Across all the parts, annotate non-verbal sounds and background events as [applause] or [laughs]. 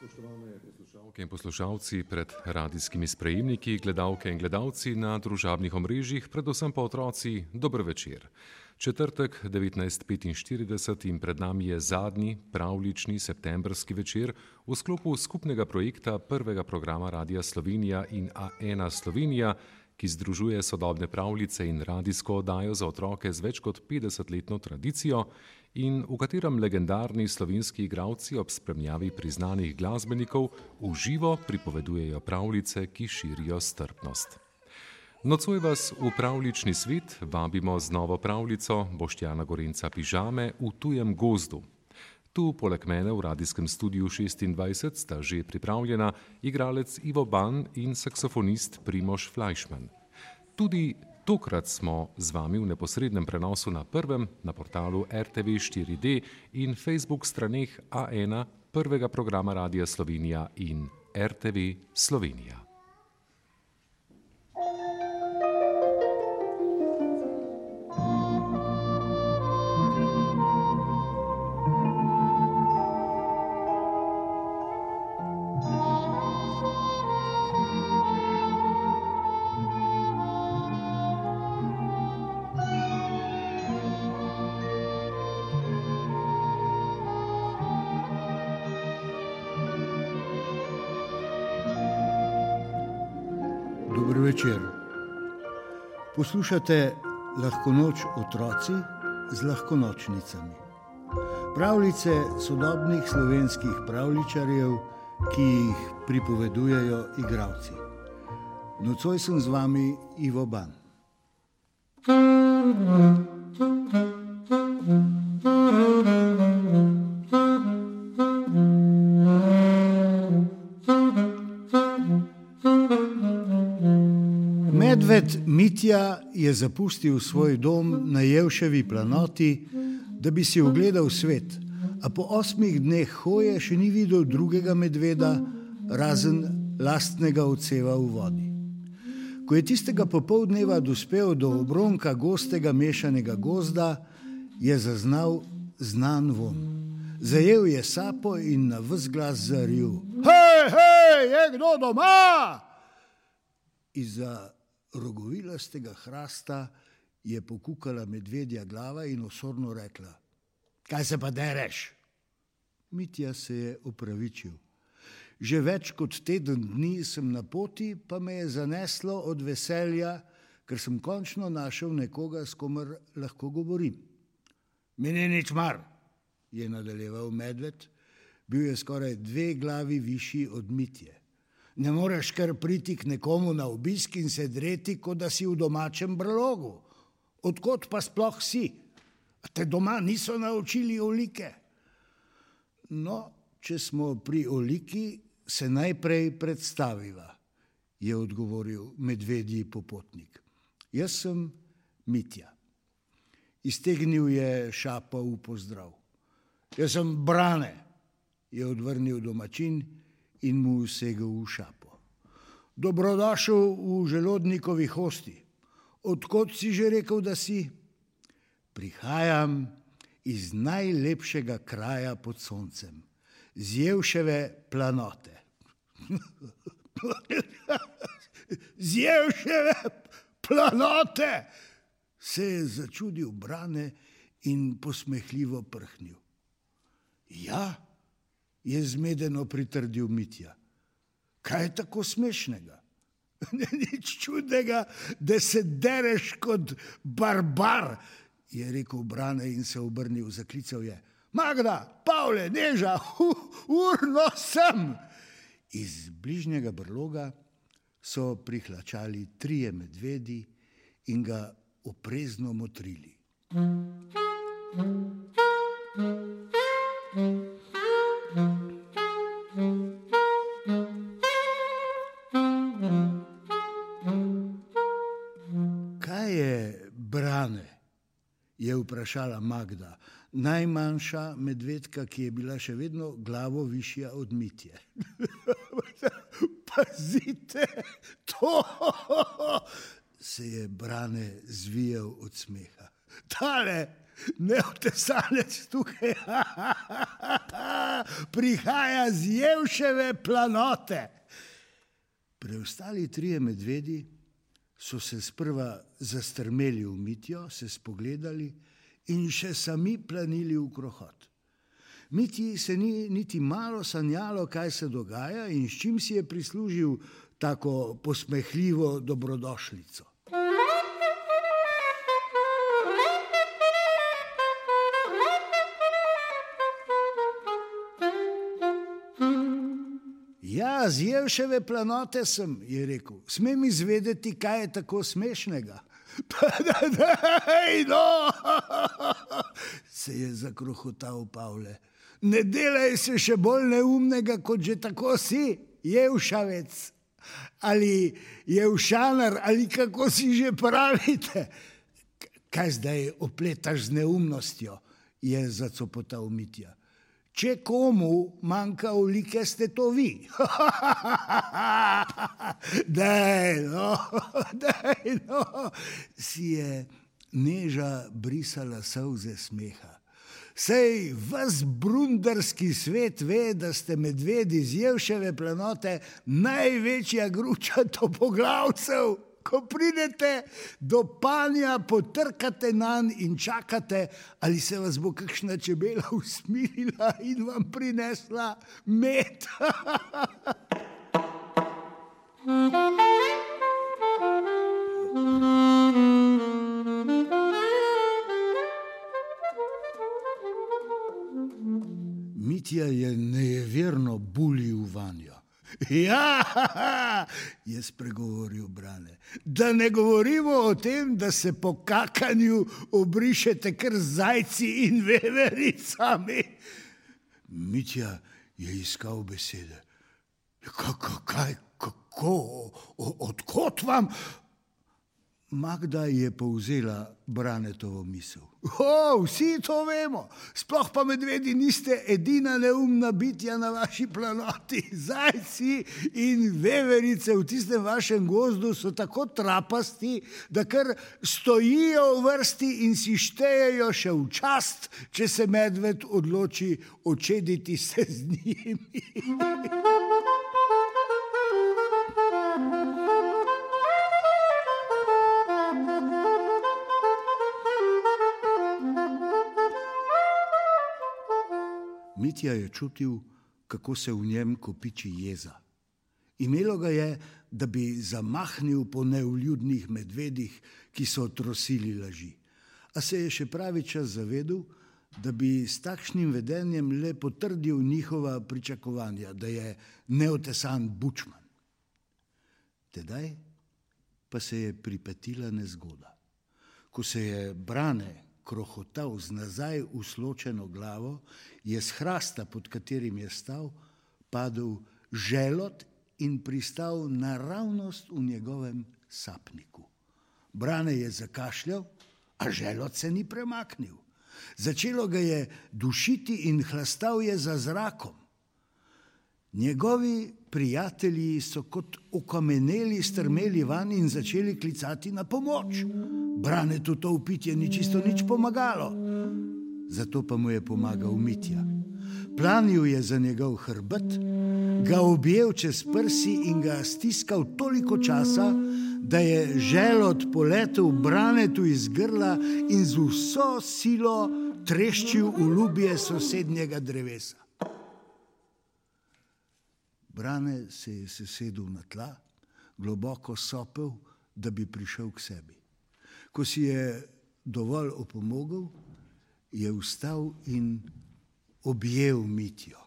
Spoštovane poslušalke in poslušalci pred radijskimi sprejemniki, gledalke in gledalci na družabnih omrežjih, predvsem pa otroci, dober večer. Četrtek 19.45 in pred nami je zadnji pravlični septembrski večer v sklopu skupnega projekta prvega programa Radia Slovenija in A1 Slovenija, ki združuje sodobne pravljice in radijsko oddajo za otroke z več kot 50-letno tradicijo in v katerem legendarni slovenski igravci ob spremljavi priznanih glasbenikov v živo pripovedujejo pravljice, ki širijo strpnost. Nocoj vas v pravlični svet vabimo z novo pravljico Boštjana Gorenca Pižame v tujem gozdu. Tu poleg mene v radijskem studiu 26 sta že pripravljena igralec Ivo Ban in saksofonist Primoš Fleischmann. Tudi Tokrat smo z vami v neposrednem prenosu na prvem, na portalu RTV 4D in Facebook straneh A1 prvega programa Radia Slovenija in RTV Slovenija. Večer. Poslušate lahko noč otroci z lahko nočnicami. Pravljice sodobnih slovenskih pravličarjev, ki jih pripovedujejo igravci. Nocoj sem z vami Ivo Ban. Medved Mitja je zapustil svoj dom na Jevševi planoti, da bi si ogledal svet, a po osmih dneh hoje še ni videl drugega medveda, razen lastnega odseva v vodi. Ko je tistega popoldneva dospel do obronka gostega mešanega gozda, je zaznal znan von. Zajel je sapo in na vzglas zaril: Hej, hej, je kdo doma? Iza rogovilastega hrasta je pokukala medvedja glava in osorno rekla: Kaj se pa dereš? Mitja se je upravičil. Že več kot teden dni sem na poti, pa me je zaneslo od veselja, ker sem končno našel nekoga, s komer lahko govorim. Meni nič mar, je nadaljeval medved, bil je skoraj dve glavi višji od Mitje ne moreš kar priti k nekomu na obisk in se dreti, kot da si v domačem brlogu. Odkot pa sploh si? Te doma niso naučili olike? No, če smo pri oliki, se najprej predstaviva, je odgovoril medvedji popotnik. Jaz sem Mitja. Iztegnil je šapo v pozdrav. Jaz sem Brane, je odvrnil domačin in mu segel v šapo. Dobrodošel v želodnikovi hosti. Odkot si že rekel, da si? Prihajam iz najlepšega kraja pod soncem, z Jevševe planote. [laughs] z Jevševe planote, se je začudil Brane in posmehljivo prhnil. Ja, je zmedeno pritrdil Mitja. Kaj je tako smešnega? [laughs] Nič čudnega, da se dereš kot barbar, je rekel Brane in se obrnil, zaklical je. Magda, Pavle, neža, urno sem. Iz bližnjega brloga so prihlačali trije medvedi in ga oprezno motrili. Kaj je brane? je vprašala Magda, najmanjša medvedka, ki je bila še vedno glavo višja od mitje. [laughs] Pazite, to [laughs] se je brane zvijal od smeha. Tale, neotesanec tukaj, [laughs] prihaja z Jevševe planote. Preostali trije medvedi so se sprva zastrmeli v mitjo, se spogledali in še sami planili v krohot. Miti se ni niti malo sanjalo, kaj se dogaja in s čim si je prislužil tako posmehljivo dobrodošlico. Z Jevševe planote sem, je rekel. Smem izvedeti, kaj je tako smešnega. [laughs] Hej, no! [laughs] se je zakrohotal Pavle. Ne delaj se še bolj neumnega, kot že tako si, Jevšavec. Ali Jevšanar, ali kako si že pravite. Kaj zdaj opletaš z neumnostjo, je zacopotal Mitja. Če komu manjka olike, ste to vi. [laughs] Dej, no, [laughs] dej, no. Si je neža brisala solze smeha. Sej vas brundarski svet ve, da ste medvedi z Jevševe planote največja gruča [laughs] topoglavcev ko pridete do panja, potrkate na njega in čakate, ali se vas bo kakšna čebela [laughs] usmilila in vam prinesla med. [laughs] Mitja je neverno bulil vanjo. [laughs] Ja, [laughs] je spregovoril Brane. Da ne govorimo o tem, da se po kakanju obrišete kar zajci in vevericami. Mitja je iskal besede. Kako, kaj, kako, odkot vam? Magda je povzela Branetovo misel. O, vsi to vemo, sploh pa medvedi niste edina neumna bitja na vaši planoti. [laughs] Zajci in veverice v tistem vašem gozdu so tako trapasti, da kar stojijo v vrsti in si štejejo še v čast, če se medved odloči očediti se z njimi. [laughs] Mitja je čutil, kako se v njem kopiči jeza. Imelo ga je, da bi zamahnil po neuljudnih medvedih, ki so trosili laži. A se je še pravi čas zavedel, da bi s takšnim vedenjem le potrdil njihova pričakovanja, da je neotesan bučman. Tedaj pa se je pripetila nezgoda. Ko se je brane krohotal z nazaj usločeno glavo, je z hrasta, pod katerim je stal, padel želot in pristal naravnost v njegovem sapniku. Brane je zakašljal, a želot se ni premaknil. Začelo ga je dušiti in hlastal je za zrakom. Njegovi prijatelji so kot okameneli, strmeli van in začeli klicati na pomoč. Brane tu to upitje ni čisto nič pomagalo. Zato pa mu je pomagal Mitja. Planil je za njegov hrbet, ga objel čez prsi in ga stiskal toliko časa, da je želod poletel branetu iz grla in z vso silo treščil v ljubje sosednjega drevesa. Brane se je sesedel na tla, globoko sopel, da bi prišel k sebi. Ko si je dovolj opomogel, je vstal in objel mitijo.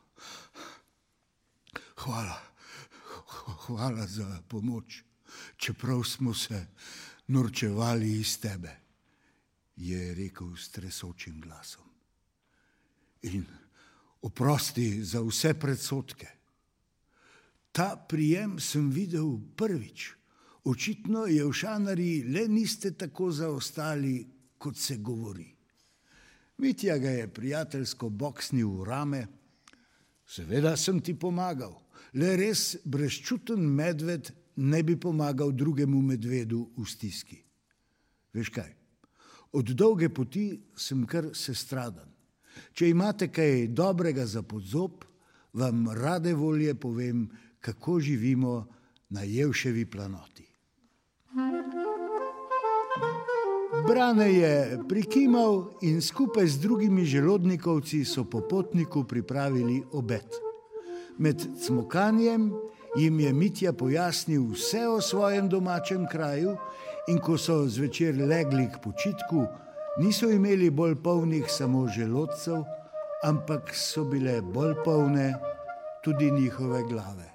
Hvala, hvala za pomoč, čeprav smo se norčevali iz tebe, je rekel s tresočim glasom. In oprosti za vse predsotke. Ta prijem sem videl prvič. Očitno je v šanari le niste tako zaostali, kot se govori. Mitja ga je prijateljsko boksnil v rame. Seveda sem ti pomagal, le res brezčuten medved ne bi pomagal drugemu medvedu v stiski. Veš kaj? Od dolge poti sem kar sestradan. Če imate kaj dobrega za podzob, vam rade volje povem, kako živimo na Jevševi planoti. Brane je prikimal in skupaj z drugimi želodnikovci so popotniku pripravili obed. Med cmokanjem jim je Mitja pojasnil vse o svojem domačem kraju in ko so zvečer legli k počitku, niso imeli bolj polnih samo želodcev, ampak so bile bolj polne tudi njihove glave.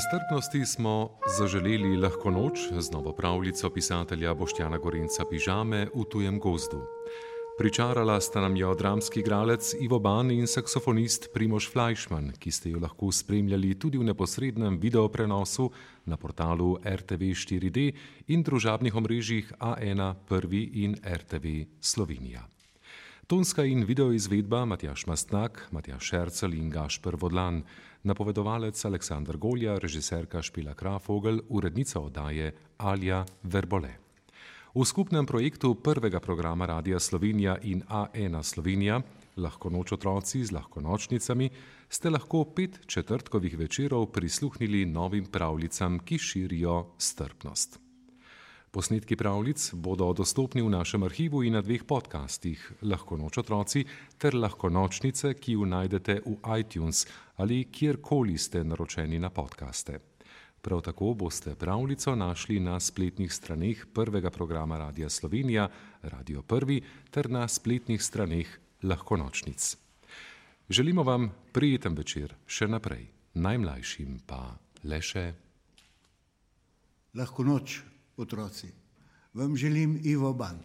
Nestrpnosti smo zaželeli lahko noč z novo pravljico pisatelja Boštjana Gorenca Pižame v tujem gozdu. Pričarala sta nam jo dramski igralec Ivo Ban in saksofonist Primoš Fleischmann, ki ste jo lahko spremljali tudi v neposrednem videoprenosu na portalu RTV 4D in družabnih omrežjih A1, 1 in RTV Slovenija. Tonska in videoizvedba Matjaš Mastnak, Matjaš Šercel in Gašper Vodlan, napovedovalec Aleksandr Golja, režiserka Špila Krafogel, urednica oddaje Alja Verbole. V skupnem projektu prvega programa Radia Slovenija in A1 Slovenija, lahko noč otroci z lahko nočnicami, ste lahko pet četrtkovih večerov prisluhnili novim pravljicam, ki širijo strpnost. Posnetki pravljic bodo dostopni v našem arhivu in na dveh podcastih: Lahko noč otroci ter Lahko nočnice, ki jo najdete v iTunes ali kjerkoli ste naročeni na podkaste. Prav tako boste pravljico našli na spletnih straneh prvega programa Radia Slovenija, Radio 1 ter na spletnih straneh Lahko nočnic. Želimo vam prijeten večer še naprej, najmlajšim pa le še. Lahko noč otroci. Vam želim Ivo Ban.